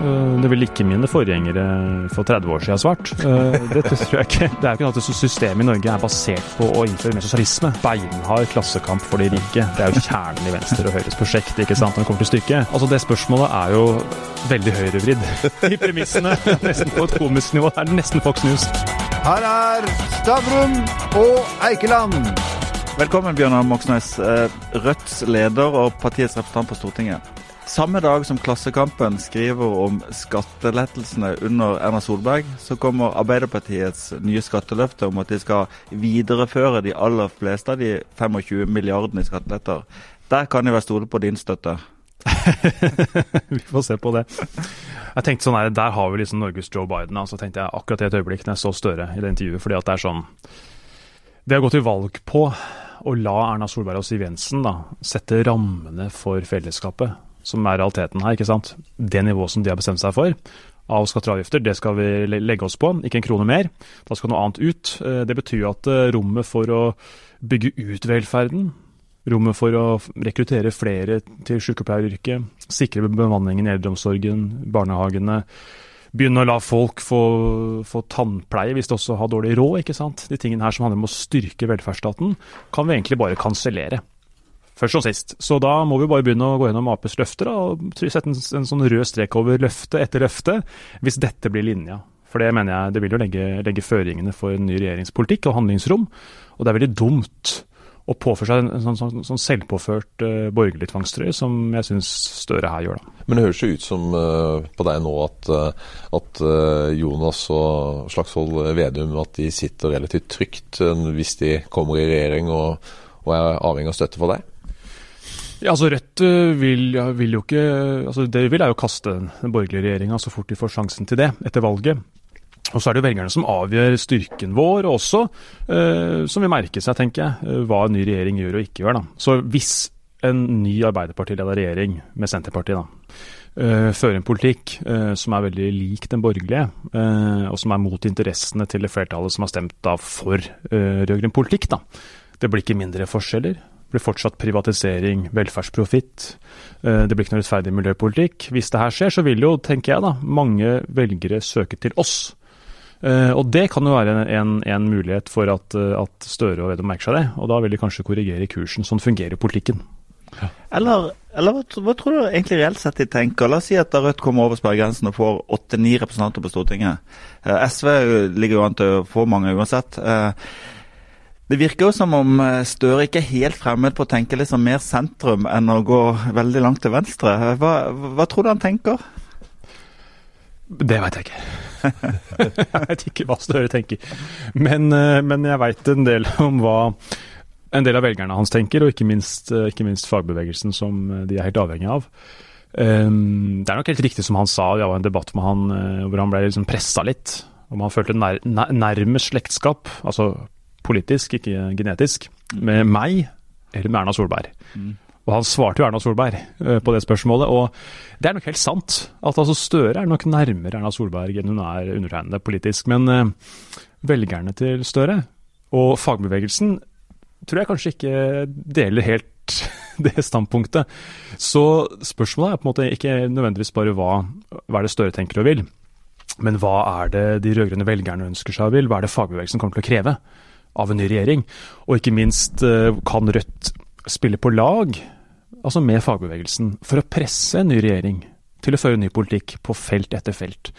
Eh, det ville ikke mine forgjengere for 30 år siden svart. Eh, det tror jeg ikke. Det er jo ikke noe at systemet i Norge er basert på å innføre mer sosialisme. Beinhard klassekamp for de rike. Det er jo kjernen i Venstre og Høyres prosjekt ikke sant, når det kommer til stykket. Altså Det spørsmålet er jo veldig høyrevridd i premissene. Nesten på et komisk nivå. Det er nesten Fox News. Her er Stavrum og Eikeland. Velkommen, Bjørnar Moxnes, eh, Rødts leder og partiets representant på Stortinget. Samme dag som Klassekampen skriver om skattelettelsene under Erna Solberg, så kommer Arbeiderpartiets nye skatteløfte om at de skal videreføre de aller fleste av de 25 milliardene i skatteletter. Der kan de vel stole på din støtte? vi får se på det. Jeg tenkte sånn her, Der har vi liksom Norges Joe Biden. Så altså tenkte jeg akkurat i et øyeblikk når jeg så Støre i det intervjuet. fordi at det er sånn det har gått til valg på å la Erna Solberg og Siv Jensen da, sette rammene for fellesskapet, som er realiteten her, ikke sant. Det nivået som de har bestemt seg for av skatter og avgifter, det skal vi legge oss på, ikke en krone mer. Da skal noe annet ut. Eh, det betyr at eh, rommet for å bygge ut velferden, rommet for å rekruttere flere til sykepleieryrket, sikre bemanningen i eldreomsorgen, barnehagene, begynne å la folk få, få, tannpleie hvis de også har dårlig råd. ikke sant? De tingene her som handler om å styrke velferdsstaten, kan vi egentlig bare kansellere. Først og sist. Så da må vi bare begynne å gå gjennom Aps løfter og sette en, en, sånn rød strek over løfte etter løfte, hvis dette blir linja. For det mener jeg det vil jo legge, legge føringene for en ny regjeringspolitikk og handlingsrom. Og det er veldig dumt å påføre seg en, sånn, sånn, sånn selvpåført uh, borgerlig tvangstrøye, som jeg syns Støre her gjør. da. Men det høres jo ut som uh, på deg nå at, uh, at Jonas og Slagsvold Vedum at de sitter relativt trygt hvis de kommer i regjering og, og er avhengig av støtte for deg? Ja, altså Rødt vil, vil jo ikke altså Det vil er jo kaste den borgerlige regjeringa så fort de får sjansen til det etter valget. Og så er det jo velgerne som avgjør styrken vår, og også, eh, som vil merke seg, tenker jeg, eh, hva en ny regjering gjør og ikke gjør. da. Så hvis en ny Arbeiderparti-ledet regjering med Senterpartiet da, uh, fører en politikk som er veldig lik den borgerlige, og som er mot interessene til det flertallet som har stemt da for rød-grønn politikk. da. Det blir ikke mindre forskjeller. Blir fortsatt privatisering, velferdsprofitt. Det blir ikke noe rettferdig miljøpolitikk. Hvis det her skjer, så vil jo, tenker jeg da, mange velgere søke til oss Uh, og Det kan jo være en, en mulighet for at, uh, at Støre og Vedum merker seg det. og Da vil de kanskje korrigere kursen. Sånn fungerer politikken. Ja. Eller, eller hva, hva, tror du egentlig reelt sett de tenker? La oss si at Rødt kommer over sperregrensen og får åtte-ni representanter på Stortinget. SV ligger jo an til å få mange uansett. Det virker jo som om Støre ikke er helt fremmed på å tenke liksom mer sentrum enn å gå veldig langt til venstre. Hva, hva tror du han tenker? Det veit jeg ikke. jeg vet ikke hva Støre tenker. Men, eh, men jeg veit en del om hva en del av velgerne hans tenker, og ikke minst, eh, ikke minst fagbevegelsen, som eh, de er helt avhengig av. Um, det er nok helt riktig som han sa, det var en debatt med han hvor han ble liksom pressa litt. Om han følte nær, nærmest slektskap, altså politisk, ikke genetisk, med meg eller med Erna Solberg. Mm. Og han svarte jo Erna Solberg uh, på det spørsmålet. Og det er nok helt sant. At altså Støre er nok nærmere Erna Solberg enn hun er undertegnede politisk. Men uh, velgerne til Støre og fagbevegelsen tror jeg kanskje ikke deler helt det standpunktet. Så spørsmålet er på en måte ikke nødvendigvis bare hva, hva er det Støre tenker og vil, men hva er det de rød-grønne velgerne ønsker seg og vil? Hva er det fagbevegelsen kommer til å kreve av en ny regjering? Og ikke minst, uh, kan Rødt spille på lag altså med fagbevegelsen, for å presse en ny regjering til å føre ny politikk på felt etter felt.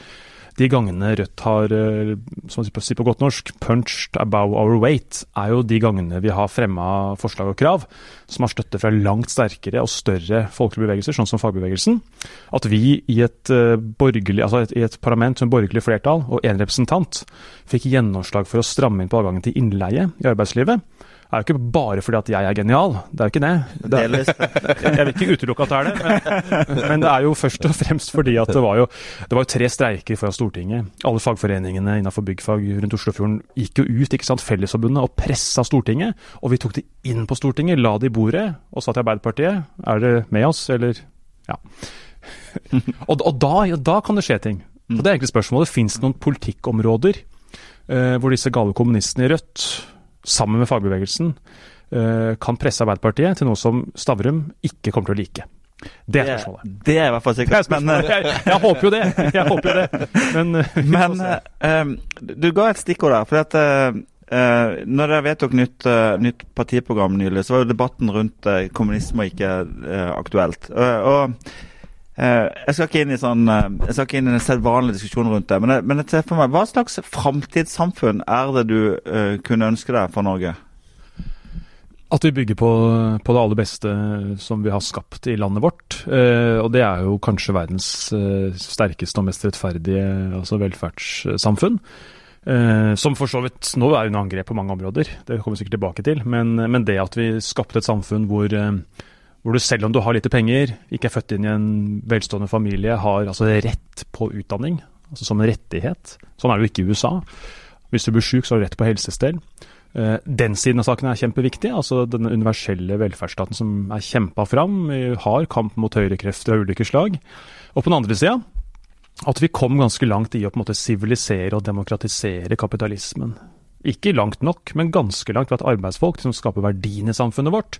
De gangene Rødt har, eh, som man sier på godt norsk, 'punched above our weight', er jo de gangene vi har fremma forslag og krav som har støtte fra langt sterkere og større folkelige bevegelser, sånn som fagbevegelsen. At vi i et, eh, altså i et parlament med borgerlig flertall og én representant fikk gjennomslag for å stramme inn på adgangen til innleie i arbeidslivet er jo ikke bare fordi at jeg er genial. Det er jo ikke det. det er, jeg vil ikke utelukke at det er det, men, men, det er jo først og fremst fordi at det var jo, det var jo tre streiker foran Stortinget. Alle fagforeningene innenfor byggfag rundt Oslofjorden gikk jo ut, ikke sant, Fellesforbundet, og pressa Stortinget. Og vi tok det inn på Stortinget, la det i bordet og sa til Arbeiderpartiet er det med oss, eller Ja. og, og da, ja, da, kan det skje ting. Og Det er egentlig spørsmålet. Fins det noen politikkområder eh, hvor disse gale kommunistene i Rødt sammen med fagbevegelsen, eh, kan presse Arbeiderpartiet til noe som Stavrum ikke kommer til å like. Det er spørsmålet. Det er i hvert fall er sikkert. Men, Jeg, jeg håper jo det. Jeg håper jo det. Men, eh, Men um, du ga et stikkord der. for at uh, Når dere vedtok nytt, uh, nytt partiprogram nylig, så var jo debatten rundt kommunisme ikke aktuelt. Og Jeg skal ikke inn i sånn eh, Jeg skal ikke inn i en sedvanlig diskusjon rundt det. Men, jeg- men jeg for meg, hva slags framtidssamfunn er det du uh, kunne ønske deg for Norge? At vi bygger på, på det aller beste som vi har skapt i landet vårt. Eh, og det er jo kanskje verdens eh, sterkeste og mest rettferdige altså velferdssamfunn. Eh, som for så vidt nå er under angrep på mange områder, det kommer vi sikkert tilbake til. Men, men det at vi skapte et samfunn hvor, eh, hvor du selv om du har lite penger, ikke er født inn i en velstående familie, har altså rett på utdanning, altså som en rettighet. Sånn er det jo ikke i USA. Hvis du blir syk, så har du rett på helsestell. Eh, Den siden av saken er kjempeviktig. altså Den universelle velferdsstaten som er kjempa fram, har kamp mot høyrekrefter av ulike slag. Og på den andre sida at vi kom ganske langt i å på en måte sivilisere og demokratisere kapitalismen. Ikke langt nok, men ganske langt ved at arbeidsfolk, som skaper verdiene i samfunnet vårt,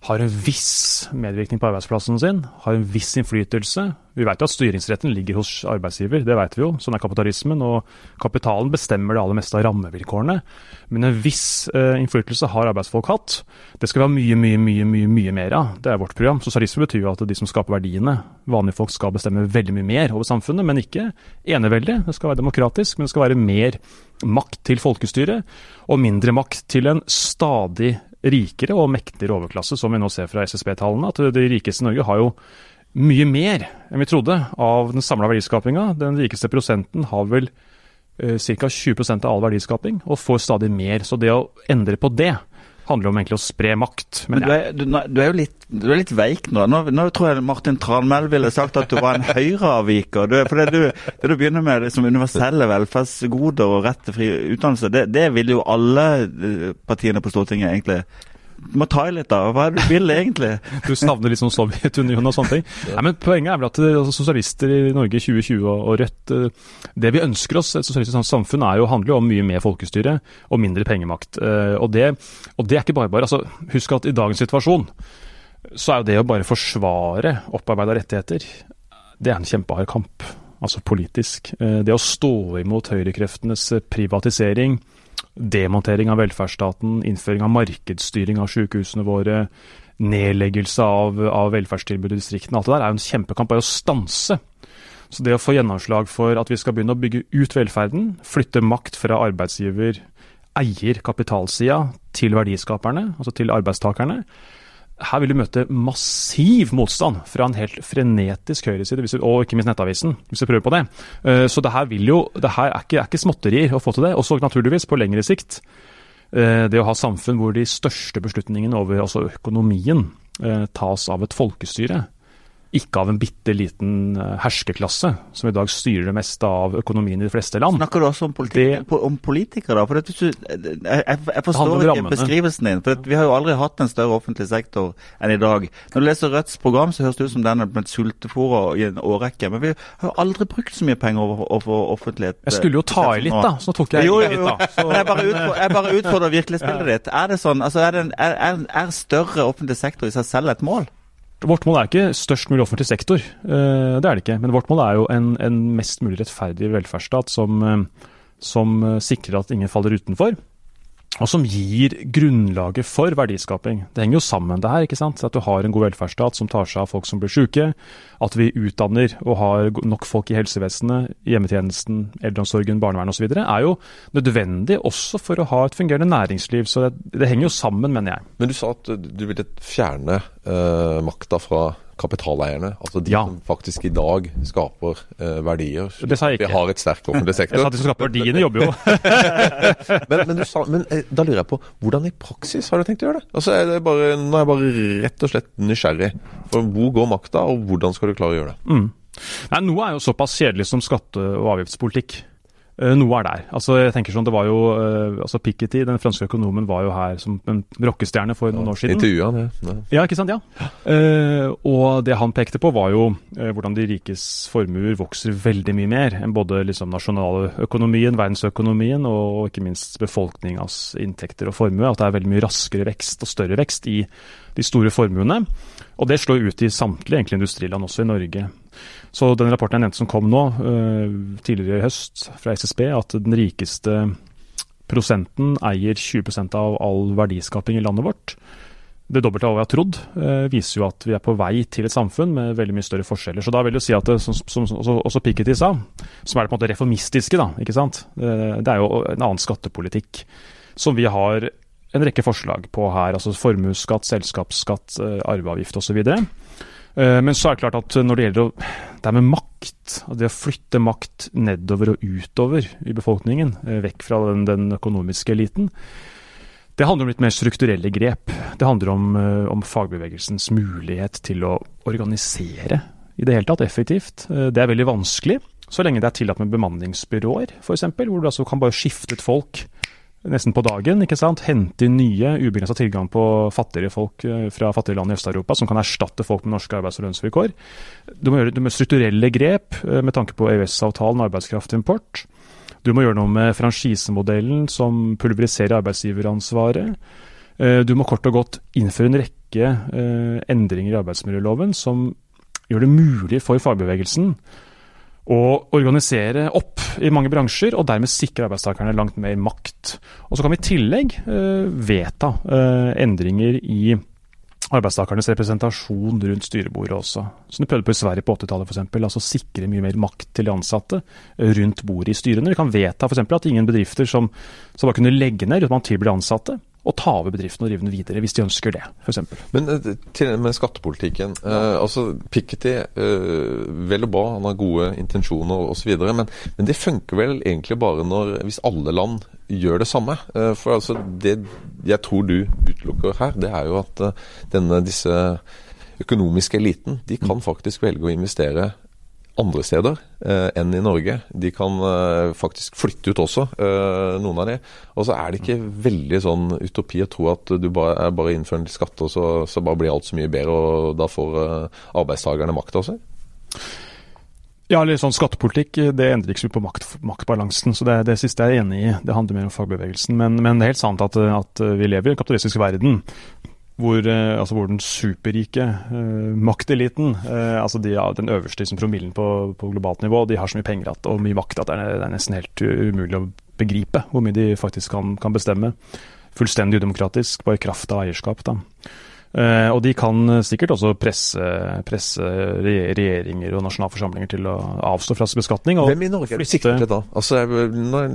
har en viss medvirkning på arbeidsplassen sin, har en viss innflytelse. Vi vet jo at styringsretten ligger hos arbeidsgiver, det vet vi jo. Sånn er kapitalismen. Og kapitalen bestemmer det aller meste av rammevilkårene. Men en viss eh, innflytelse har arbeidsfolk hatt. Det skal vi ha mye, mye, mye mye, mye mer av. Det er vårt program. Sosialisme betyr jo at de som skaper verdiene, vanlige folk, skal bestemme veldig mye mer over samfunnet. Men ikke eneveldig. Det skal være demokratisk, men det skal være mer makt til folkestyret, og mindre makt til en stadig rikere og mektigere overklasse, som vi nå ser fra SSB-tallene. At de rikeste i Norge har jo mye mer enn vi trodde av den samla verdiskapinga. Den rikeste prosenten har vel eh, ca. 20% av all verdiskaping, og får stadig mer. Så det å endre på det handler om egentlig å spre makt. Men du er, du, du er jo litt, du er litt veik nå. nå. Nå tror jeg Martin Tranmæl ville sagt at du var en høyreavviker. Du, for det du, det du begynner med liksom universelle velferdsgoder og rett til fri utdannelse, det, det vil jo alle eh, partiene på Stortinget egentlig må ta i litt, da. Hva er det du vil egentlig? Du savner litt sånn Sovjetunionen og sånne ting. Nei, men Poenget er vel at eh, altså, sosialister i Norge 2020 og, og Rødt eh, Det vi ønsker oss, et sosialistisk samfunn, er jo, handler jo om mye mer folkestyre og mindre pengemakt. Eh, Og det, og det er ikke bare bare. Altså, husk at i dagens situasjon så er jo det å bare forsvare opparbeida rettigheter, det er en kjempehard kamp. Altså politisk. Det å stå imot høyrekreftenes privatisering, demontering av velferdsstaten, innføring av markedsstyring av sykehusene våre, nedleggelse av, av velferdstilbud i distriktene, alt det der er jo en kjempekamp. Bare å stanse. Så det å få gjennomslag for at vi skal begynne å bygge ut velferden, flytte makt fra arbeidsgiver, eier, kapitalsida, til verdiskaperne, altså til arbeidstakerne, her vil du møte massiv motstand fra en helt frenetisk høyreside, og ikke minst Nettavisen, hvis du prøver på det. Eh, Så det her, vil jo, det her er, ikke, er ikke småtterier å få til det. Også naturligvis på lengre sikt. eh, Det å ha samfunn hvor de største beslutningene over altså økonomien eh, tas av et folkestyre. Ikke av en bitte liten herskeklasse som i dag styrer det meste av økonomien i de fleste land. Snakker du også om, politi Det- om politikere? For du, jeg, jeg, forstår ikke beskrivelsen din. For at vi har jo aldri hatt en større offentlig sektor enn i dag. Når du leser Rødts program, så høres det ut som den er blitt sultefòra i en årrekke. Men vi har jo aldri brukt så mye penger over, over offentlighet. Jeg skulle jo ta i litt, da, så tok jeg Jo, jo, litt, da. Så- jeg bare, utfordrer, bare utfordrer virkelighetsbildet ditt. Er det sånn, altså er, det en, er, er, er større offentlig sektor i seg selv et mål? Vårt mål er ikke størst mulig offentlig sektor, eh, det er det ikke. Men vårt mål er jo en, en mest mulig rettferdig velferdsstat som, eh, som eh, sikrer at ingen faller utenfor. Og som gir grunnlaget for verdiskaping. Det henger jo sammen, det her. ikke sant? At du har en god velferdsstat som tar seg av folk som blir syke. At vi utdanner og har nok folk i helsevesenet, hjemmetjenesten, eldreomsorgen, barnevernet osv. er jo nødvendig også for å ha et fungerende næringsliv. Så det, det henger jo sammen, mener jeg. Men du sa at du ville fjerne eh, makta fra kapitaleierne. Altså de Ja. som faktisk i dag skaper uh, verdier. Det sa jeg ikke. Vi har et sterk offentlig Jeg sa at de som skaper verdiene, jobber jo. men, men, du sa, men eh, da lurer jeg på, hvordan i praksis har du tenkt å gjøre det? Altså, er det bare, nå er jeg bare rett og slett nysgjerrig. For hvor går makta, og hvordan skal du klare å gjøre det? Mm. Nei, Noe er jo såpass kjedelig som skatte- og avgiftspolitikk. Eh, noe er der. Altså, jeg tenker sånn, det var jo, uh, altså Piketty, den franske økonomen, var jo her som en rockestjerne for noen år siden. Intervjua han, ja. Ja, ikke sant. ja. Uh, og det han pekte på, var jo uh, hvordan de rikes formuer vokser veldig mye mer enn både liksom, nasjonaløkonomien, verdensøkonomien og ikke minst befolkningas inntekter og formue. At det er veldig mye raskere vekst og større vekst i de store formuene. Og det slår ut i samtlige egentlig industriland, også i Norge. Så den rapporten jeg nevnte som kom nå, uh, tidligere i høst fra SSB, at den rikeste prosenten eier 20% av all verdiskaping i landet vårt. Det dobbelte av hva vi har trodd, uh, viser jo at vi er på vei til et samfunn med veldig mye større forskjeller. Så da vil jeg si at det, som, som også, også Piketty sa, som er det på en måte reformistiske, da, ikke sant. Uh, det er jo en annen skattepolitikk som vi har en rekke forslag på her. altså Formuesskatt, selskapsskatt, arveavgift osv. Eh, men så er det klart at når det gjelder å, det med makt, det å flytte makt nedover og utover i befolkningen, eh, vekk fra den, den økonomiske eliten, det handler om litt mer strukturelle grep. Det handler om, eh, om, fagbevegelsens mulighet til å organisere i det hele tatt effektivt. Det er veldig vanskelig, så lenge det er tillatt med bemanningsbyråer f.eks., hvor du altså kan bare skifte ut folk nesten på dagen. ikke sant? Hente inn nye, ubegrensa tilgang på fattigere folk eh, fra fattige land i Øst-Europa, som kan erstatte folk med norske arbeids- og lønnsvilkår. Du må gjøre du må strukturelle grep eh, med tanke på EØS-avtalen, arbeidskraftimport. Du må gjøre noe med franchisemodellen som pulveriserer arbeidsgiveransvaret. Eh, du må kort og godt innføre en rekke endringer i arbeidsmiljøloven som gjør det mulig for fagbevegelsen å organisere opp i mange bransjer, og dermed sikre arbeidstakerne langt mer makt. Og Så kan vi i tillegg uh, vedta uh, endringer i arbeidstakernes representasjon rundt styrebordet også. Som de prøvde på i Sverige på 80-tallet f.eks. Altså sikre mye mer makt til de ansatte rundt bordet i styrene. Vi kan vedta f.eks. at ingen bedrifter som, som bare kunne legge ned uten man tilbyr ansatte, og ta over bedriften og drive den videre, hvis de ønsker det, f.eks. Men eh, til med skattepolitikken. Eh, altså Piketty, eh, vel og bra, han har gode intensjoner osv. Men, men det funker vel egentlig bare når, hvis alle land gjør det samme. Eh, for altså det jeg tror du utelukker her, det er jo at eh, denne, disse økonomiske eliten de kan faktisk velge å investere andre steder eh, enn i Norge. De kan eh, faktisk flytte ut også, eh, noen av de. Og så er det ikke veldig sånn utopi å tro at du bare, bare innfører en skatt, og så, så, bare blir alt så mye bedre, og da får eh, arbeidstakerne makta også? Ja, litt sånn skattepolitikk det endrer ikke så mye på makt, maktbalansen. så det, det, siste er enig i. Det handler mer om fagbevegelsen. Men, men det er helt sant at, at vi lever i en kapitalistisk verden hvor, eh, altså hvor, den superrike uh, makteliten, uh, altså de, ja, den øverste liksom, promillen på, på, globalt nivå, de har så mye penger at, og mye makt at det er, det er, nesten helt umulig å begripe hvor mye de faktisk kan, kan bestemme. Fullstendig udemokratisk, bare i kraft av eierskap. da. Uh, og de kan sikkert også presse, presse regjeringer og nasjonalforsamlinger til å avstå fra beskatning. Hvem i Norge er du sikter til da? Altså, jeg er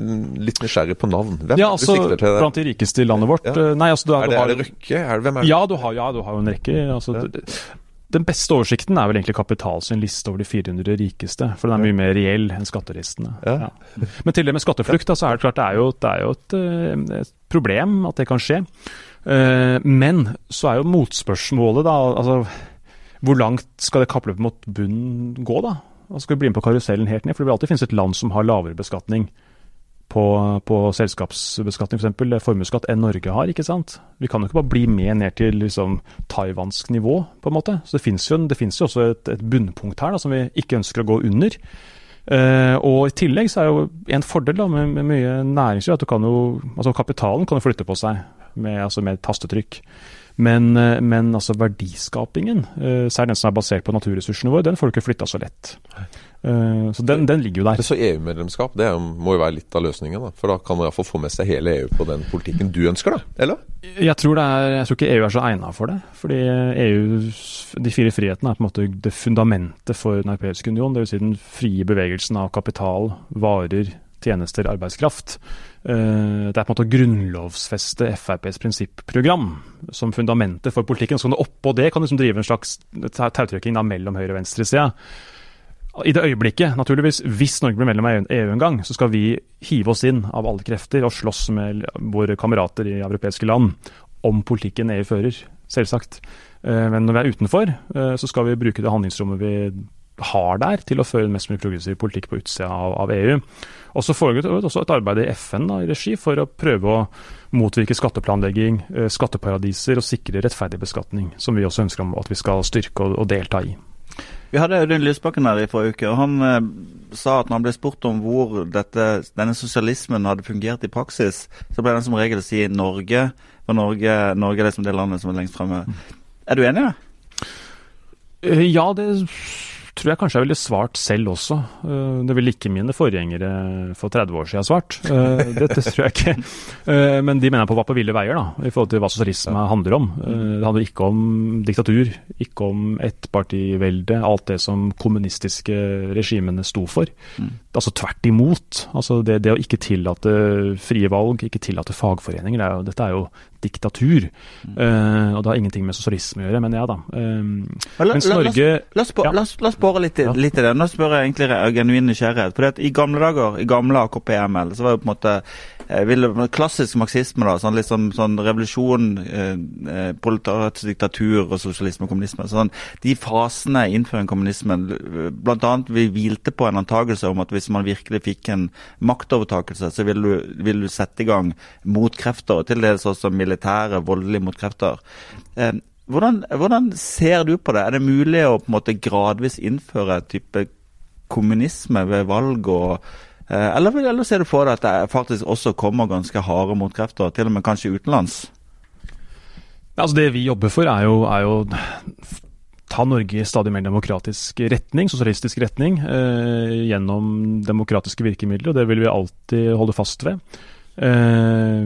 litt nysgjerrig på navn. Hvem ja, altså, er du til? Blant de rikeste i landet vårt. Ja. Nei, altså, du, er, det, har, er det Røkke? Er det, hvem er det? Ja, du har, ja, du har jo en rekke. Altså, ja. Den beste oversikten er vel egentlig Kapital sin liste over de 400 rikeste. For den er mye mer reell enn skatteristene. Ja. Ja. Men til det med skatteflukt, da, så er det klart det er jo, det er jo et, eh, et, problem at det kan skje. Eh, men så er jo motspørsmålet, da altså Hvor langt skal det kappløpet mot bunnen gå, da? Altså, skal vi bli med på karusellen helt ned? For det vil alltid finnes et land som har lavere beskatning på, på selskapsbeskatning, f.eks. formuesskatt, enn Norge har. ikke sant? Vi kan jo ikke bare bli med ned til liksom, taiwansk nivå, på en måte. Så det finnes jo, det finnes jo også et, et bunnpunkt her da, som vi ikke ønsker å gå under. Uh, og I tillegg så er jo en fordel da, med, med mye næringsliv at du kan jo, altså kapitalen kan jo flytte på seg med, altså med tastetrykk. Men, eh, men, altså verdiskapingen, uh, særlig den som er basert på naturressursene våre, den får du ikke flytta så lett. Uh, så den, den, ligger jo der. Så EU-medlemskap det må jo være litt av løsningen? da, For da kan man iallfall få med seg hele EU på den politikken du ønsker, da? Eller? Jeg tror, er, jeg tror ikke EU er så egna for det. Fordi EU, de fire frihetene er på en måte det fundamentet for Den europeiske union. Dvs. Si den frie bevegelsen av kapital, varer, tjenester, arbeidskraft. Eh, det er på en måte å grunnlovfeste FrPs prinsipprogram som fundamentet for politikken. Så kan du oppå det kan du liksom drive en slags tautrekking mellom høyre- og venstresida. I det øyeblikket, naturligvis, hvis Norge blir medlem av EU en gang, så skal vi hive oss inn av alle krefter og slåss med våre kamerater i europeiske land om politikken EU fører, selvsagt. Eh, men når vi er utenfor, eh, så skal vi bruke det handlingsrommet vi har der til å føre en mest mulig progressiv politikk på utsida av, av, EU. Og så foregår det også et arbeid i FN da, i regi for å prøve å motvirke skatteplanlegging, eh, skatteparadiser og sikre rettferdig beskatning, som vi også ønsker at vi skal styrke og, og delta i. Vi hadde Audun Lysbakken her i forrige uke, og han eh, sa at når han ble spurt om hvor dette, denne sosialismen hadde fungert i praksis, så ble han som regel å si Norge, for Norge, Norge er liksom det landet som er lengst fremme. Mm. Er du enig? Eh, ja, det tror jeg kanskje jeg ville svart selv også. Eh, det ville ikke mine forgjengere for 30 år siden svart. Eh, Dette tror jeg ikke. Eh, men de mener jeg på var på ville veier, da, i forhold til hva sosialisme handler om. Det handler ikke om diktatur, ikke om ettpartivelde, alt det som kommunistiske regimene sto for. Mm. Altså tvert imot. Altså det, det, å ikke tillate frie valg, ikke tillate fagforeninger, det er jo, dette er jo diktatur. Mm. Uh, og det har ingenting med sosialisme å gjøre, men ja da. Um, la, mens Norge La oss, ja. la oss bore litt, litt, i det. Nå spør jeg egentlig genuin nysgjerrighet. For I gamle dager, i gamle AKP-ML, så var det på en måte jeg vil, klassisk marxisme, da, sånn, liksom, sånn revolusjon, eh, eh proletariatets diktatur og sosialisme og kommunisme. Sånn, de fasene innenfor kommunismen bl.a. vi hvilte på en antakelse om at hvis man virkelig fikk en maktovertakelse, så ville du, vil du sette i gang motkrefter, til dels også militære, voldelige motkrefter. Eh, hvordan, hvordan, ser du på det? Er det mulig å på en måte gradvis innføre type kommunisme ved valg og Eh, eller, eller ser du for deg at det faktisk også kommer ganske harde motkrefter, til og med kanskje utenlands? Altså Det vi jobber for, er jo, jo ta Norge i stadig mer demokratisk retning, sosialistisk retning, eh, gjennom demokratiske virkemidler. og Det vil vi alltid holde fast ved. Eh,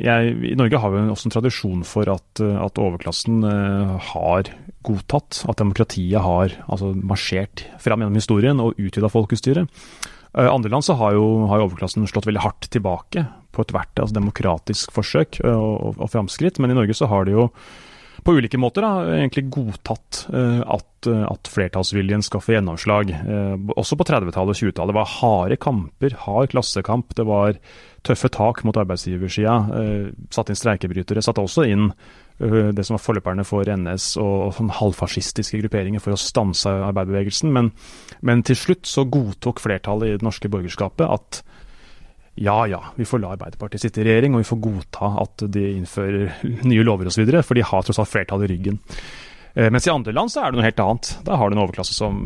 jeg, I Norge har vi også en tradisjon for at, at overklassen eh, har godtatt at demokratiet har altså, marsjert fram gjennom historien og utvida folkestyret. Uh, andre land så har jo, har overklassen slått veldig hardt tilbake på ethvert altså demokratisk forsøk uh, og, og framskritt, men i Norge så har de jo på ulike måter da, egentlig godtatt uh, at, at, flertallsviljen skal få gjennomslag. også på 30-tallet og 20-tallet. Det var harde kamper, hard klassekamp. Det var tøffe tak mot arbeidsgiversida. satt inn streikebrytere. Satte også inn det som var forløperne for NS og, sånn halvfascistiske grupperinger for å stanse arbeiderbevegelsen. Men, men, til slutt så godtok flertallet i det norske borgerskapet at ja ja, vi får la Arbeiderpartiet sitte i regjering, og vi får godta at de innfører nye lover osv., for de har tross alt flertall i ryggen. Eh, mens i andre land så er det noe helt annet. Da har du en overklasse som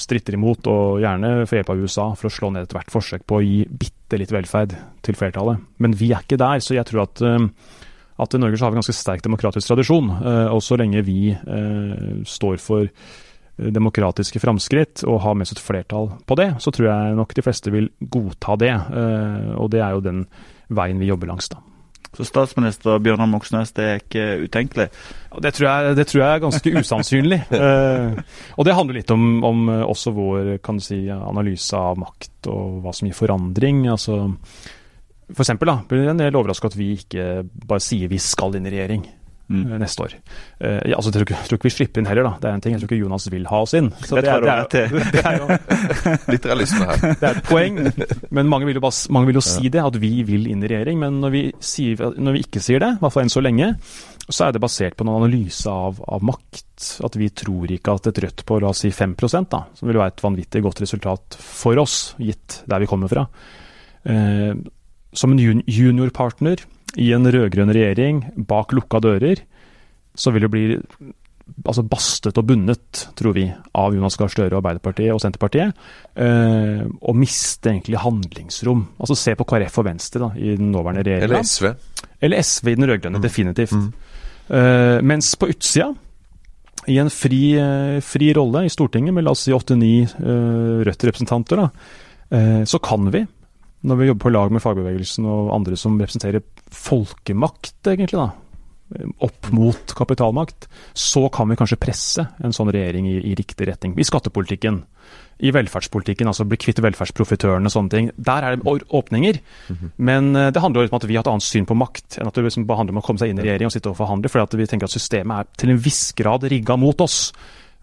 stritter imot, og gjerne får hjelp av USA for å slå ned ethvert forsøk på å gi bitte litt velferd til flertallet. Men vi er ikke der, så jeg tror at uh, at i Norge så har vi en ganske sterk demokratisk tradisjon. Eh, og så lenge vi eh, står for eh, demokratiske framskritt og har med seg et flertall på det, så tror jeg nok de fleste vil godta det. Og det er jo den veien vi jobber langs, da. Så statsminister Bjørnar Moxnes, det er ikke utenkelig? Det tror jeg, det tror jeg er ganske usannsynlig. og det handler litt om, om også vår kan du si, analyse av makt og hva som gir forandring. altså for eksempel, da, blir en del overraska at vi ikke bare sier vi skal inn i regjering mm. Eh, neste år. Uh, ja, altså, jeg, tror, jeg tror ikke vi slipper inn heller, da. Det er en ting. Jeg tror ikke Jonas vil ha oss inn. Så det, det, er, det, det er jo Litt realisme her. Det er et poeng. Men mange vil jo, bare, mange vil jo si det, at vi vil inn i regjering. Men når vi, sier, når vi ikke sier det, i hvert fall enn så lenge, så er det basert på en analyse av, av, makt. At vi tror ikke at et Rødt på la oss si 5 da, som vil være et vanvittig godt resultat for oss, gitt der vi kommer fra, eh, som en juniorpartner i en rød-grønn regjering bak lukka dører, så vil det bli altså bastet og bundet, tror vi, av Jonas Gahr Støre og Arbeiderpartiet og Senterpartiet, eh, og miste egentlig handlingsrom. Altså Se på KrF og Venstre da, i den nåværende regjeringa. Eller SV. Eller SV i den rød-grønne, mm. definitivt. Mm. Eh, mens på utsida, i en fri, eh, fri rolle i Stortinget med la oss si åtte-ni eh, Rødt-representanter, eh, så kan vi når vi jobber på lag med fagbevegelsen og andre som representerer folkemakt, egentlig, da, opp mot kapitalmakt, så kan vi kanskje presse en sånn regjering i, i riktig retning. I skattepolitikken, i velferdspolitikken, altså bli kvitt velferdsprofitørene og sånne ting. Der er det åpninger. Mm -hmm. Men eh, det handler jo om at vi har et annet syn på makt enn at det liksom handler om å komme seg inn i regjering og sitte og forhandle, fordi vi tenker at systemet er til en viss grad rigga mot oss.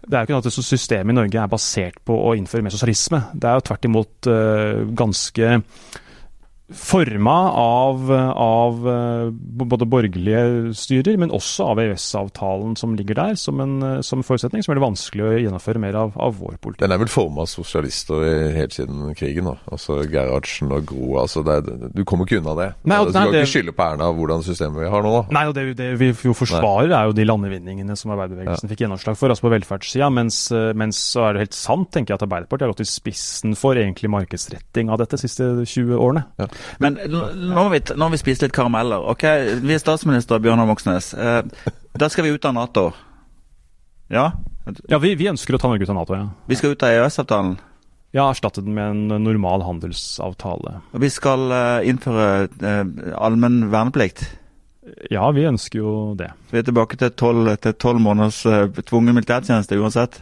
Det er jo ikke noe at systemet i Norge er basert på å innføre mer sosialisme. Det er jo tvert imot uh, ganske forma av, av eh, både borgerlige styrer, men også av EØS-avtalen som ligger der som en som forutsetning, som er det vanskelig å gjennomføre mer av, av vår politikk. Den er vel forma av sosialister helt siden krigen. da. Altså Gerhardsen og Gro. altså det, Du kommer ikke unna det. Nei, og, du kan ikke skylde på Erna hvordan systemet vi har nå, da. Nei, og det, det vi jo forsvarer, nei. er jo de landevinningene som arbeiderbevegelsen ja. fikk gjennomslag for, altså på velferdssida. Mens, mens så er det helt sant, tenker jeg, at Arbeiderpartiet har gått i spissen for egentlig markedsretting av dette de siste 20 årene. Ja. Men nå har, vi, nå har vi spist litt karameller. Ok, Vi er statsminister Bjørnar Moxnes. Eh, da skal vi ut av Nato. Ja? Ja, vi, vi, ønsker å ta Norge ut av Nato, ja. Vi skal ut av EØS-avtalen? Ja, erstatte den med en normal handelsavtale. Og vi skal uh, innføre eh, allmenn verneplikt? Ja, vi ønsker jo det. Så vi er tilbake til tolv måneders eh, tvungen militærtjeneste uansett?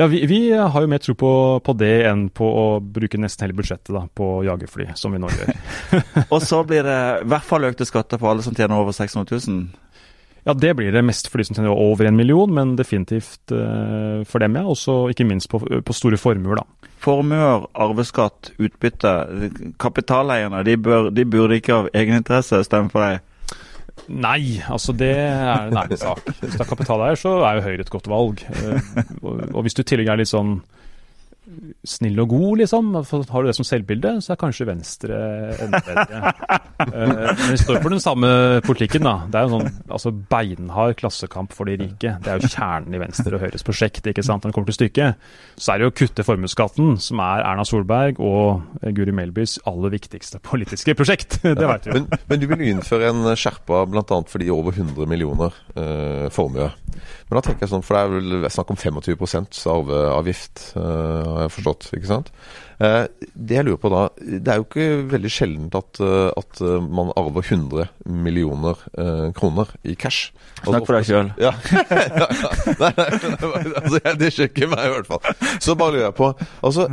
Ja, vi, vi, har jo mer tro på, på, det enn på å bruke nesten hele budsjettet da, på jagerfly, som vi nå gjør. og så blir det i hvert fall økte skatter for alle som tjener over 600 000? Ja, det blir det mest for de som tjener over en million, men definitivt uh, for dem, ja. Også ikke minst på, på store formuer, da. Formuer, arveskatt, utbytte. Kapitaleierne de, bør, de burde ikke av egeninteresse stemme for deg? Nei, altså det er en ærlig sak. Hvis det er kapitaleier, så er jo Høyre et godt valg. Eh, og hvis du i tillegg er litt sånn snill og god, liksom. Har du det som selvbilde, så er kanskje Venstre enda bedre. uh, men vi står for den samme politikken, da. Det er jo sånn altså beinhard klassekamp for de rike. Det er jo kjernen i Venstre og Høyres prosjekt, ikke sant, når det kommer til stykket. Så er det jo å kutte formuesskatten, som er Erna Solberg og Guri Melbys aller viktigste politiske prosjekt. det vet vi jo. Men, men, du vil innføre en skjerpa bl.a. for de over 100 millioner uh, formue. Men da tenker jeg sånn, for det er vel snakk om 25 arveavgift. Uh, har jeg forstått. ikke sant? Eh, det jeg lurer på da, Det er jo ikke veldig sjeldent at, eh, at eh, man arver 100 millioner kroner i cash. Snakk for deg sjøl. Ja. ja, nei, altså, det skjer ikke meg, i hvert fall. Så bare lurer jeg på altså,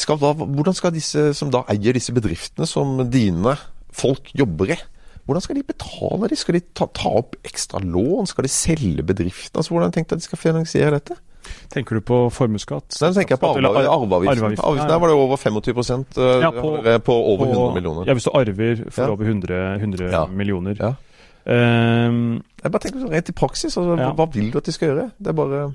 skal da, Hvordan skal disse som da eier disse bedriftene, som dine folk jobber i, hvordan skal de betale de? Skal de ta, ta opp ekstra lån? Skal de selge bedriften? Altså, hvordan har de tenkt at de skal finansiere dette? Tenker du på formuesskatt? Den tenker jeg på arveavgiften. Arveavgiften der var det over 25 uh, ja, på, på, over 100 millioner. Ja, hvis du arver for ja. over 100, 100 ja. millioner. Ja. Um, jeg bare tenker rent i praksis, altså, hva vil du at de skal gjøre? Det er bare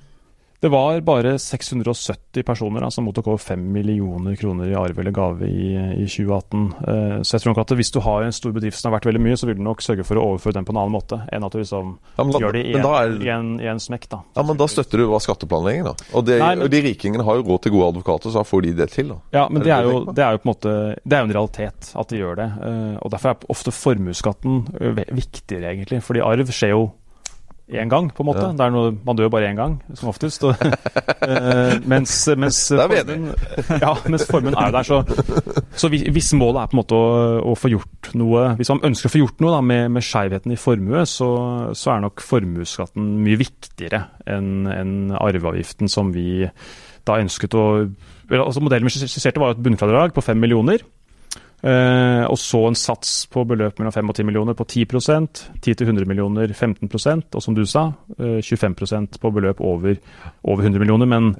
det var bare 670 personer da, som mottok over 5 millioner kroner i arv eller gave i, i 2018. Uh, så jeg tror nok at hvis du har en stor bedrift som har vært veldig mye, så vil du nok sørge for å overføre den på en annen måte enn at du liksom ja, da, gjør det i en, er, i, en, i en, smekk. da. Ja, Men da støtter du hva skatteplanlegging, da. Og, det, Nei, men, og de rikingene har jo råd til gode advokater, så da får de det til. da. Ja, men det er, jo, det er jo på en måte, det er jo en realitet at de gjør det. Uh, og Derfor er ofte formuesskatten eh, viktigere, egentlig. Fordi arv skjer jo én gang, på en måte. Ja. Det er noe, man dør bare én gang, som oftest. Og, uh, mens, mens, formen, ja, mens formen er der, så, så hvis målet er på en måte å, å, få gjort noe Hvis man ønsker å få gjort noe da, med, med skjevheten i formue, så, så, er nok formuesskatten mye viktigere enn en arveavgiften som vi da ønsket å altså Modellen vi skisserte var et bunnfradrag på fem millioner. Uh, og så en sats på beløp mellom 5 og 10 millioner på 10% 10 til 100 millioner 15% og som du sa, uh, eh, 25 på beløp over, over, 100 millioner. Men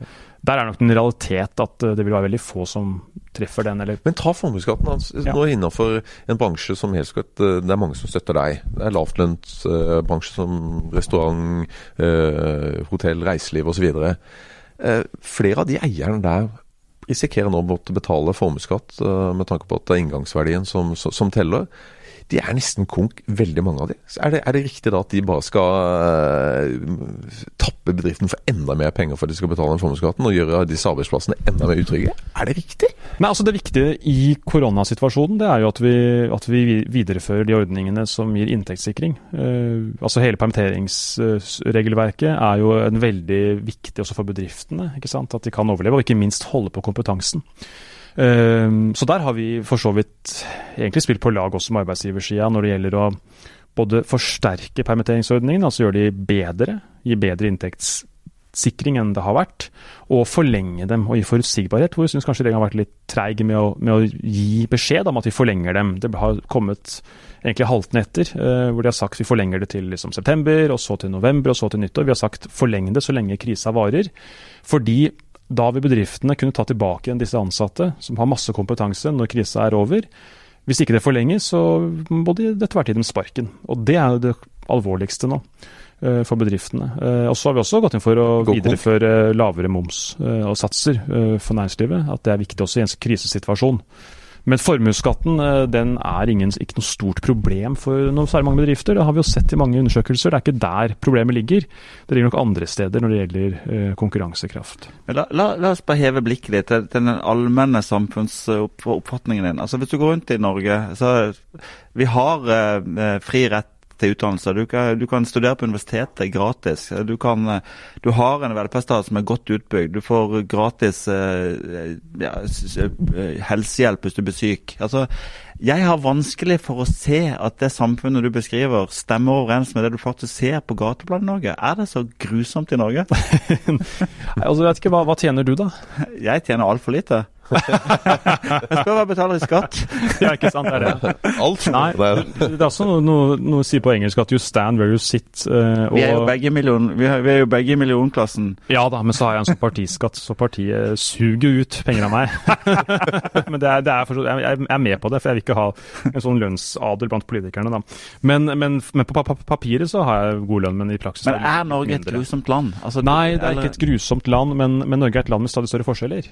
der er nok en realitet at uh, det vil være veldig få som treffer den. Eller... Men ta formuesskatten. Altså, ja. Nå innenfor en bransje som helst skatt, det er mange som støtter deg. Det er lavtlønnsbransje som restaurant, hotell, reiseliv osv. Flere av de eierne der risikerer nå å måtte betale formuesskatt uh, med tanke på at det er inngangsverdien som, som teller de er nesten konk, veldig mange av de. Er det, er det riktig da at de bare skal uh, tappe bedriften for enda mer penger for at de skal betale den formuesskatten, og gjøre disse arbeidsplassene enda mer utrygge? Er det riktig? Nei, altså Det viktige i koronasituasjonen det er jo at vi, at vi viderefører de ordningene som gir inntektssikring. Uh, altså Hele permitteringsregelverket er jo en veldig viktig også for bedriftene. ikke sant? At de kan overleve, og ikke minst holde på kompetansen. Ehm, så der har vi for så vidt egentlig spilt på lag også med arbeidsgiversida når det gjelder å både forsterke permitteringsordningen, altså gjøre de bedre, gi bedre inntektssikring enn det har vært, og forlenge dem og gi forutsigbarhet, hvor jeg syns kanskje regjeringen har vært litt treig med, med, å gi beskjed om at vi forlenger dem. Det har kommet egentlig haltende etter, uh, hvor de har sagt vi forlenger det til liksom, september, og så til november, og så til nyttår. Vi har sagt forleng det så lenge krisa varer. Fordi da vil bedriftene kunne ta tilbake igjen disse ansatte, som har masse kompetanse når krisa er over. Hvis ikke det forlenges, så må de etter hvert gi dem sparken. Og det er jo det alvorligste nå eh, for bedriftene. Eh, og så har vi også gått inn for å videreføre lavere moms eh, og satser eh, for næringslivet. At det er viktig også i en krisesituasjon. Men formuesskatten eh, den er ingen, ikke noe stort problem for noe særlig mange bedrifter. Det har vi jo sett i mange undersøkelser. Det er ikke der problemet ligger. Det ligger nok andre steder når det gjelder eh, konkurransekraft. La, la, la oss bare heve blikket litt til, til den allmenne samfunnsoppfatningen din. Altså Hvis du går rundt i Norge, så vi har eh, fri rett til utdannelse. Du kan, du kan studere på universitetet gratis. Du, kan, du har en velferdsstat som er godt utbygd. Du får gratis eh, ja, eh, helsehjelp hvis du blir syk. Altså, jeg har vanskelig for å se at det samfunnet du beskriver, stemmer overens med det du faktisk ser på gateplanet i Norge. Er det så grusomt i Norge? Nei, Altså, jeg vet ikke, hva, hva tjener du, da? Jeg tjener altfor lite. Jeg skal bare betale i skatt. Ja, ikke sant, det er det. Alt. Nei, Det er, det er også noe, noe, noe å si på engelsk at you stand where you sit. Uh, Vi er jo begge, million, vi er, vi er jo begge i millionklassen. Ja da, men så har jeg en sånn partiskatt, så partiet suger ut penger av meg. men det er, det er for, jeg jeg er med på det, for jeg vil ikke ha en sånn lønnsadel blant politikerne. da. Men, men, men på pa pa papiret så har jeg god lønn, men i praksis Men er Norge Norge et grusomt land? Altså, Nei, det er eller- ikke et grusomt land, men, men Norge er et land med stadig større forskjeller.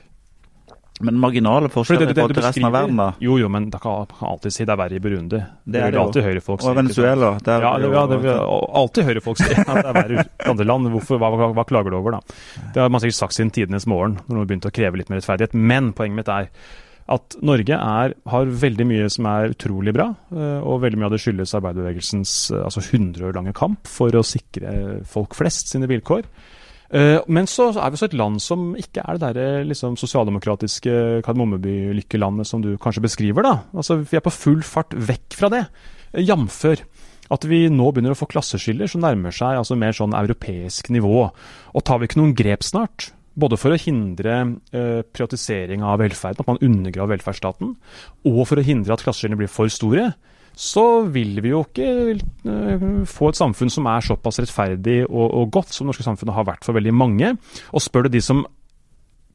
Men marginale For forskjeller i forhold til resten av verden, da? Jo, jo, men det kan alltid si det er verre i Burundi. Det, er det alltid høyrefolk. Og Venezuela. Det Venezuela? Ja, er det, ja, det vil alltid høyrefolk si at det er verre i andre land. Hvorfor, hva, hva, hva klager du over, da? Det har man sikkert sagt siden tidenes morgen, når man begynte å kreve litt mer rettferdighet. Men poenget mitt er at Norge er, har veldig mye som er utrolig bra, eh, og veldig mye av det skyldes arbeiderbevegelsens eh, altså 100 år lange kamp for å sikre folk flest sine vilkår. Eh, Men så er vi også et land som ikke er det derre liksom, sosialdemokratiske Kardemommeby-lykkelandet som du kanskje beskriver. da. Altså, Vi er på full fart vekk fra det. Eh, Jamfør at vi nå begynner å få klasseskiller som nærmer seg altså mer sånn europeisk nivå. Og tar vi ikke noen grep snart, både for å hindre eh, privatisering av velferden, at man undergraver velferdsstaten, og for å hindre at klasseskillene blir for store, så vil vi jo ikke eh, få et samfunn som er såpass rettferdig og, og godt som det norske samfunnet har vært for veldig mange. Og spør du de som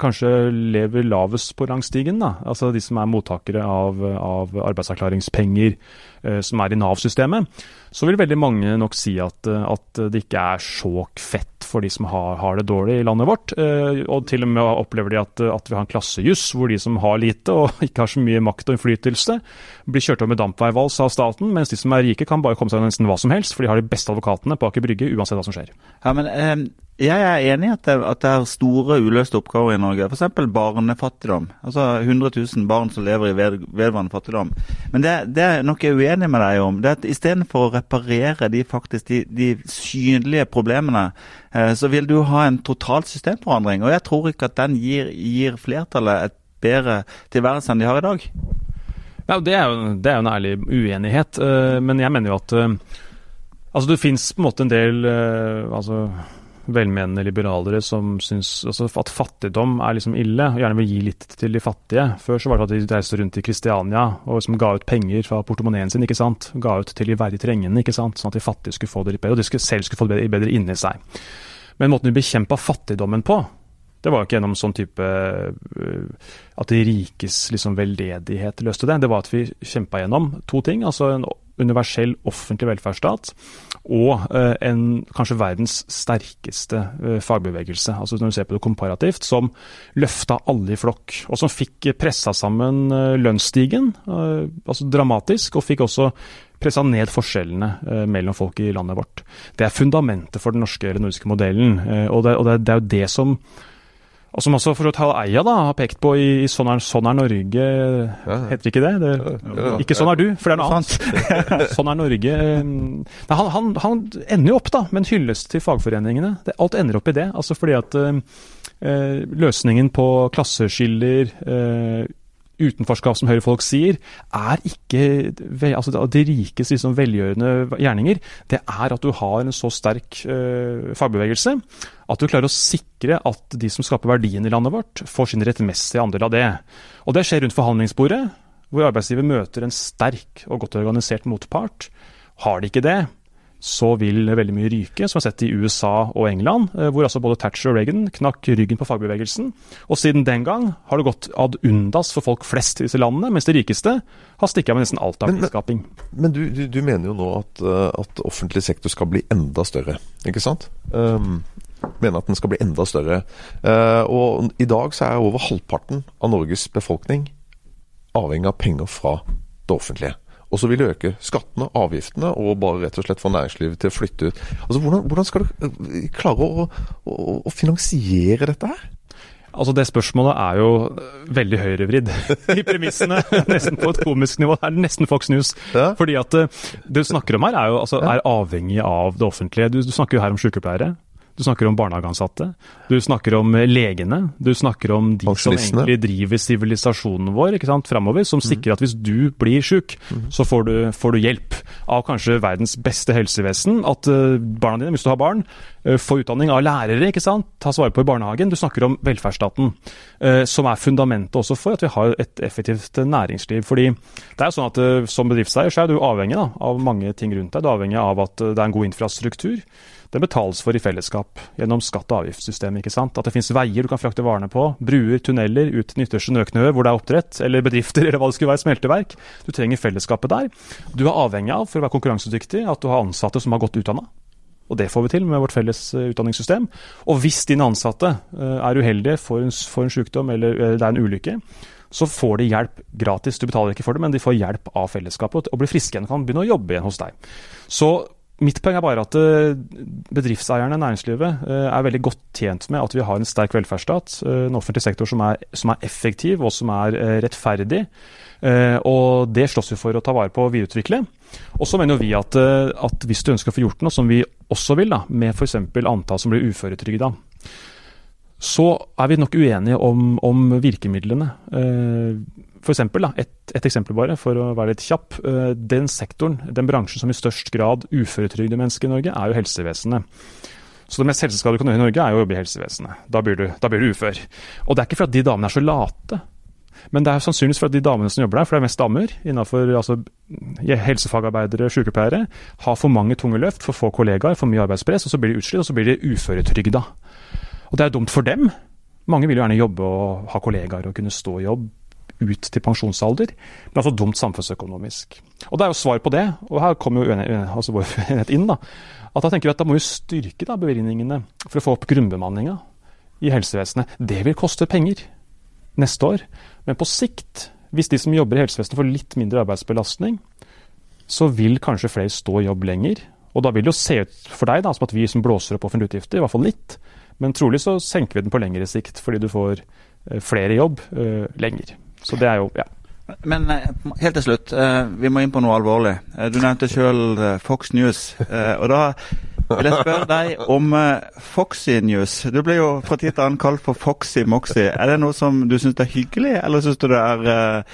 kanskje lever lavest på rangstigen, da, altså de som er mottakere av, av arbeidsavklaringspenger, eh, som er i Nav-systemet, så vil veldig mange nok si at, eh, at det ikke er så fett for de som har, har det dårlig i landet vårt. Eh, og til og med opplever de at, at vi har en klassejuss hvor de som har lite og ikke har så mye makt og innflytelse, blir kjørt over med dampveivals av staten, mens de som er rike kan bare komme seg nesten hva som helst, for de har de beste advokatene på Aker Brygge uansett hva som skjer. Ja, men eh, Jeg er enig i at at det er store uløste oppgaver i Norge. F.eks. barnefattigdom. Altså 100 000 barn som lever i ved, vedvarende fattigdom. Men det, det er noe jeg er uenig med deg om. det er at Istedenfor å reparere de, faktisk, de, de synlige problemene, eh, så vil du ha en total systemforandring. Og jeg tror ikke at den gir, gir flertallet et bedre tilværelse enn de har i dag. Ja, det er, jo, det er jo en ærlig uenighet, eh, men jeg mener jo at eh, Altså, det fins på en måte en del eh, altså, velmenende liberalere som syns altså, at fattigdom er liksom ille, og gjerne vil gi litt til de fattige. Før så var det at de reiste rundt i Kristiania og liksom ga ut penger fra portemoneen sin, ikke sant. Ga ut til de verdig trengende, ikke sant. Sånn at de fattige skulle få det litt bedre, og de skulle, selv skulle få det bedre, bedre inni seg. Men måten de bekjempa fattigdommen på, det var jo ikke gjennom sånn type øh, at de rikes liksom veldedighet løste det. Det var at vi kjempa gjennom to ting. Altså en universell offentlig velferdsstat og øh, en kanskje verdens sterkeste øh, fagbevegelse. Altså når du ser på det komparativt, som løfta alle i flokk. Og som fikk pressa sammen øh, lønnsstigen, altså dramatisk, og fikk også pressa ned forskjellene eh, mellom folk i landet vårt. Det er fundamentet for den norske eller nordiske modellen. Eh, og det, og det, det er jo det som og som også for så vidt da, har pekt på i, i Sånn er, sånn er Norge, heter ikke det? det ja. ikke Sånn er du, for det er noe annet. sånn er Norge. eh, Nei, han, han, han ender jo opp da, med en hyllest til fagforeningene. Det, alt ender opp i det. altså fordi at eh, løsningen på klasseskiller, eh, utenforskap, som høyrefolk sier, er ikke altså de rikes liksom velgjørende gjerninger. Det er at du har en så sterk uh, fagbevegelse at du klarer å sikre at de som skaper verdien i landet vårt, får sin rettmessige andel av det. Og det skjer rundt forhandlingsbordet, hvor arbeidsgiver møter en sterk og godt organisert motpart. Har de ikke det, så vil veldig mye ryke, som vi har sett i USA og England, eh, hvor altså både Thatcher og Reagan knakk ryggen på fagbevegelsen. Og siden den gang har det gått ad undas for folk flest i disse landene, mens de rikeste har stikket av med nesten alt av Men- men- Men du, du, du mener jo nå at, eh, at offentlig sektor skal bli enda større, ikke sant? Um, mener at den skal bli enda større. Uh, og i dag så er over halvparten av Norges befolkning avhengig av penger fra det offentlige. Og så vil det øke skattene, avgiftene, og bare rett og slett få næringslivet til å flytte ut. Altså, Hvordan, hvordan skal du eh, klare å, å, å finansiere dette her? Altså Det spørsmålet er jo veldig høyrevridd i premissene. nesten på et komisk nivå. Det er nesten Fox News. Ja. Fordi at øh, det du snakker om her, er jo altså, er avhengig av det offentlige. Du, du snakker jo her om sykepleiere. Du snakker om barnehageansatte. Du snakker om eh, legene. Du snakker om de som egentlig driver sivilisasjonen vår ikke sant, framover. Som sikrer at hvis du blir sjuk, så får du, får du hjelp av kanskje verdens beste helsevesen. At eh, barna dine, hvis du har barn, eh, får utdanning av lærere, ikke sant. Tas vare på i barnehagen. Du snakker om velferdsstaten, som er fundamentet også for at vi har et effektivt næringsliv. Fordi det er jo sånn at som bedriftseier så er du avhengig da, av mange ting rundt deg. Du er avhengig av at det er en god infrastruktur. Det betales for i fellesskap gjennom skatte- og avgiftssystemet. ikke sant? At det finnes veier du kan frakte varene på, bruer, tunneler ut til den ytterste Nøknø hvor det er oppdrett, eller bedrifter, eller hva det skulle være, smelteverk. Du trenger fellesskapet der. Du er avhengig av, for å være konkurransedyktig, at du har ansatte som har godt utdanna. Og det får vi til med vårt felles eh, utdanningssystem. Og hvis dine ansatte eh, er uheldige, får en, får en sykdom eller eh, det er en ulykke, så får de hjelp gratis. Du betaler ikke for det, men de får hjelp av fellesskapet og blir friske igjen og kan begynne å jobbe igjen hos deg. Så Mitt poeng er bare at eh, bedriftseierne, næringslivet, eh, er veldig godt tjent med at vi har en sterk velferdsstat, eh, en offentlig sektor som er, som er effektiv og som er rettferdig. Og det slåss vi for å ta vare på og videreutvikle. Og så mener vi at, at hvis du ønsker å få gjort noe, som vi også vil, da, med f.eks. antall som blir uføretrygda, så er vi nok uenige om, om virkemidlene. For eksempel, da, et, et eksempel bare, for å være litt kjapp. Eh, Den sektoren, den bransjen som i størst grad uføretrygder mennesker i Norge, er jo helsevesenet. Så det mest helseskadelige du kan gjøre i Norge, er jo å jobbe i helsevesenet. Da blir, du, da blir du ufør. Og det er ikke fordi de damene er så late. Men det er sannsynligvis fordi de damene som jobber der, for det er mest damer innenfor altså, helsefagarbeidere, sykepleiere, har for mange tunge løft, for få kollegaer, for mye arbeidspress, og så blir de utslitt, og så blir de uføretrygda. Og det er dumt for dem. Mange vil jo gjerne jobbe og ha kollegaer og kunne stå i jobb ut til pensjonsalder, men altså dumt samfunnsøkonomisk. Og det er jo svar på det, og her kommer jo altså vår enhet inn, da. At da tenker vi at da må vi styrke da bevilgningene for å få opp grunnbemanninga i helsevesenet. Det vil koste penger neste år, men på sikt, hvis de som jobber i helsevesenet får litt mindre arbeidsbelastning, så vil kanskje flere stå i jobb lenger. Og da vil det jo se ut for deg da, som at vi som blåser opp offentlige utgifter, i hvert fall litt. Men trolig så senker vi den på lengre sikt, fordi du får eh, flere i jobb eh, lenger. Så det er jo, ja. Men eh, helt til slutt, eh, vi må inn på noe alvorlig. Eh, Du nevnte sjøl Fox News. Og da vil jeg spørre deg om Foxy News. Du blir jo fra tid til annen kalt for Foxy Moxy. Er det noe som du syns er hyggelig, eller syns du det er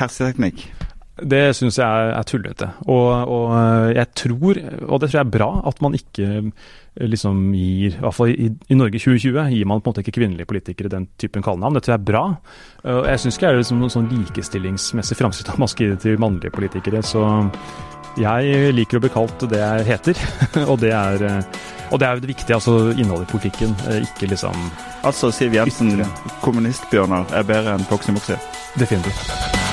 hersketeknikk? Det syns jeg er, er tullete. Og, og eh, jeg tror, og det tror jeg er bra, at man ikke eh, liksom gir I hvert fall i, i Norge 2020 gir man på en måte ikke kvinnelige politikere den typen kallenavn. Det tror jeg er bra. Eh, Og jeg syns ikke det er liksom noe sånn likestillingsmessig framskritt at man skal gi det til mannlige politikere. Så jeg liker å bli kalt det jeg heter, og det er og det er jo det viktige, altså innholdet i politikken, ikke liksom Altså Siv Jensen, kommunistbjørnar, er bedre enn Foxy Moxie? definitivt.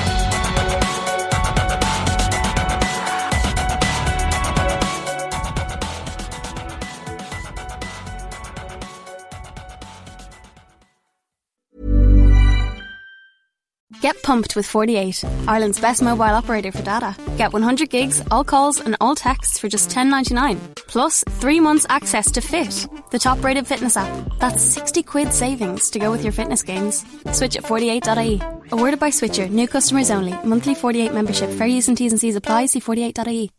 Get pumped with 48, Ireland's best mobile operator for data. Get 100 gigs, all calls, and all texts for just $10.99. Plus, three months access to Fit, the top rated fitness app. That's 60 quid savings to go with your fitness gains. Switch at 48.ie. Awarded by Switcher, new customers only. Monthly 48 membership, fair use and T's and C's apply. See 48.ie.